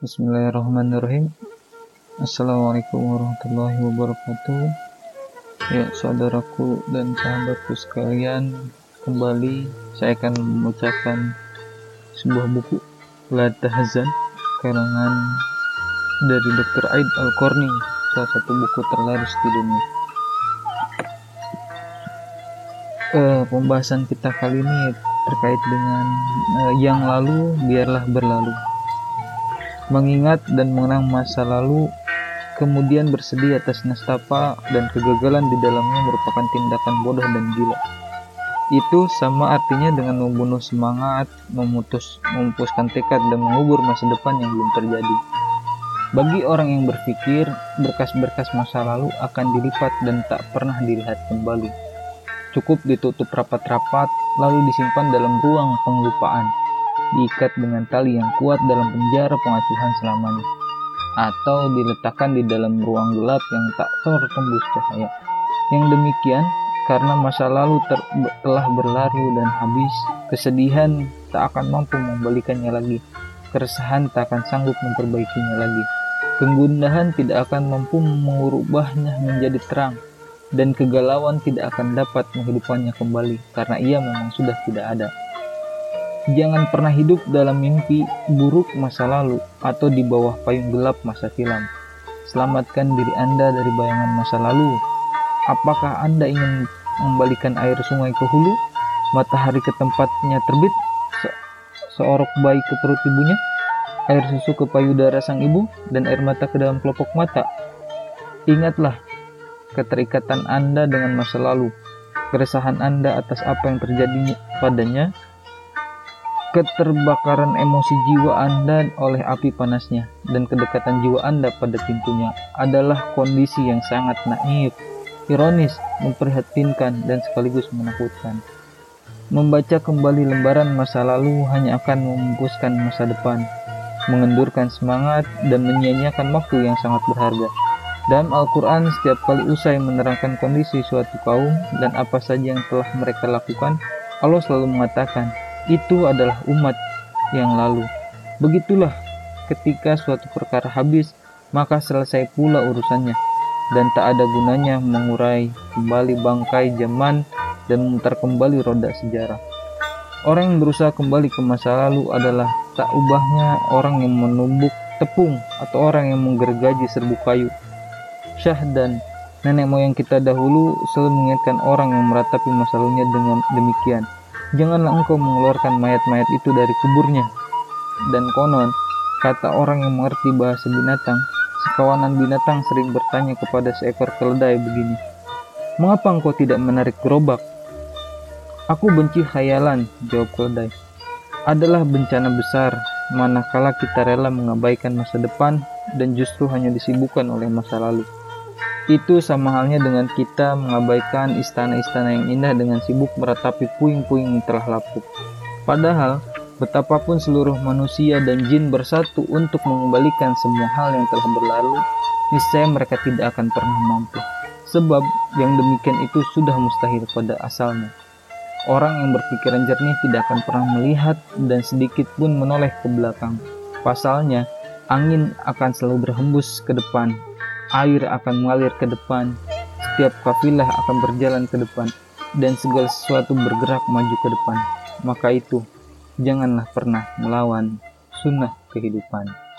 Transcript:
Bismillahirrahmanirrahim. Assalamualaikum warahmatullahi wabarakatuh. Ya saudaraku dan sahabatku sekalian Kembali saya akan membacakan sebuah buku La Tahzan Karangan dari Dr. Aid Al-Korni Salah satu buku terlaris di dunia. Uh, Pembahasan kita kali ini terkait dengan uh, yang lalu biarlah berlalu mengingat dan mengenang masa lalu, kemudian bersedih atas nestapa dan kegagalan di dalamnya merupakan tindakan bodoh dan gila. Itu sama artinya dengan membunuh semangat, memutus, memupuskan tekad dan mengubur masa depan yang belum terjadi. Bagi orang yang berpikir, berkas-berkas masa lalu akan dilipat dan tak pernah dilihat kembali. Cukup ditutup rapat-rapat, lalu disimpan dalam ruang penglupaan diikat dengan tali yang kuat dalam penjara pengacuhan selamanya, atau diletakkan di dalam ruang gelap yang tak tertembus cahaya. Yang demikian, karena masa lalu ter telah berlari dan habis, kesedihan tak akan mampu membalikannya lagi, keresahan tak akan sanggup memperbaikinya lagi, kegundahan tidak akan mampu mengubahnya menjadi terang, dan kegalauan tidak akan dapat menghidupannya kembali karena ia memang sudah tidak ada. Jangan pernah hidup dalam mimpi buruk masa lalu atau di bawah payung gelap masa silam. Selamatkan diri Anda dari bayangan masa lalu. Apakah Anda ingin membalikan air sungai ke hulu, matahari ke tempatnya terbit, se seorok bayi ke perut ibunya, air susu ke payudara sang ibu, dan air mata ke dalam kelopak mata? Ingatlah keterikatan Anda dengan masa lalu, keresahan Anda atas apa yang terjadi padanya, keterbakaran emosi jiwa Anda oleh api panasnya dan kedekatan jiwa Anda pada pintunya adalah kondisi yang sangat naif, ironis, memprihatinkan, dan sekaligus menakutkan. Membaca kembali lembaran masa lalu hanya akan memupuskan masa depan, mengendurkan semangat, dan menyia-nyiakan waktu yang sangat berharga. Dalam Al-Quran, setiap kali usai menerangkan kondisi suatu kaum dan apa saja yang telah mereka lakukan, Allah selalu mengatakan, itu adalah umat yang lalu. Begitulah ketika suatu perkara habis, maka selesai pula urusannya, dan tak ada gunanya mengurai kembali bangkai zaman dan memutar kembali roda sejarah. Orang yang berusaha kembali ke masa lalu adalah tak ubahnya orang yang menumbuk tepung atau orang yang menggergaji serbu kayu. Syah dan nenek moyang kita dahulu selalu mengingatkan orang yang meratapi masa lalunya dengan demikian. Janganlah engkau mengeluarkan mayat-mayat itu dari kuburnya. Dan konon, kata orang yang mengerti bahasa binatang, sekawanan binatang sering bertanya kepada seekor keledai begini, Mengapa engkau tidak menarik gerobak? Aku benci khayalan, jawab keledai. Adalah bencana besar, manakala kita rela mengabaikan masa depan dan justru hanya disibukkan oleh masa lalu. Itu sama halnya dengan kita mengabaikan istana-istana yang indah dengan sibuk meratapi puing-puing yang telah lapuk. Padahal, betapapun seluruh manusia dan jin bersatu untuk mengembalikan semua hal yang telah berlalu, niscaya mereka tidak akan pernah mampu. Sebab yang demikian itu sudah mustahil pada asalnya. Orang yang berpikiran jernih tidak akan pernah melihat dan sedikit pun menoleh ke belakang. Pasalnya, angin akan selalu berhembus ke depan air akan mengalir ke depan, setiap kafilah akan berjalan ke depan, dan segala sesuatu bergerak maju ke depan. Maka itu, janganlah pernah melawan sunnah kehidupan.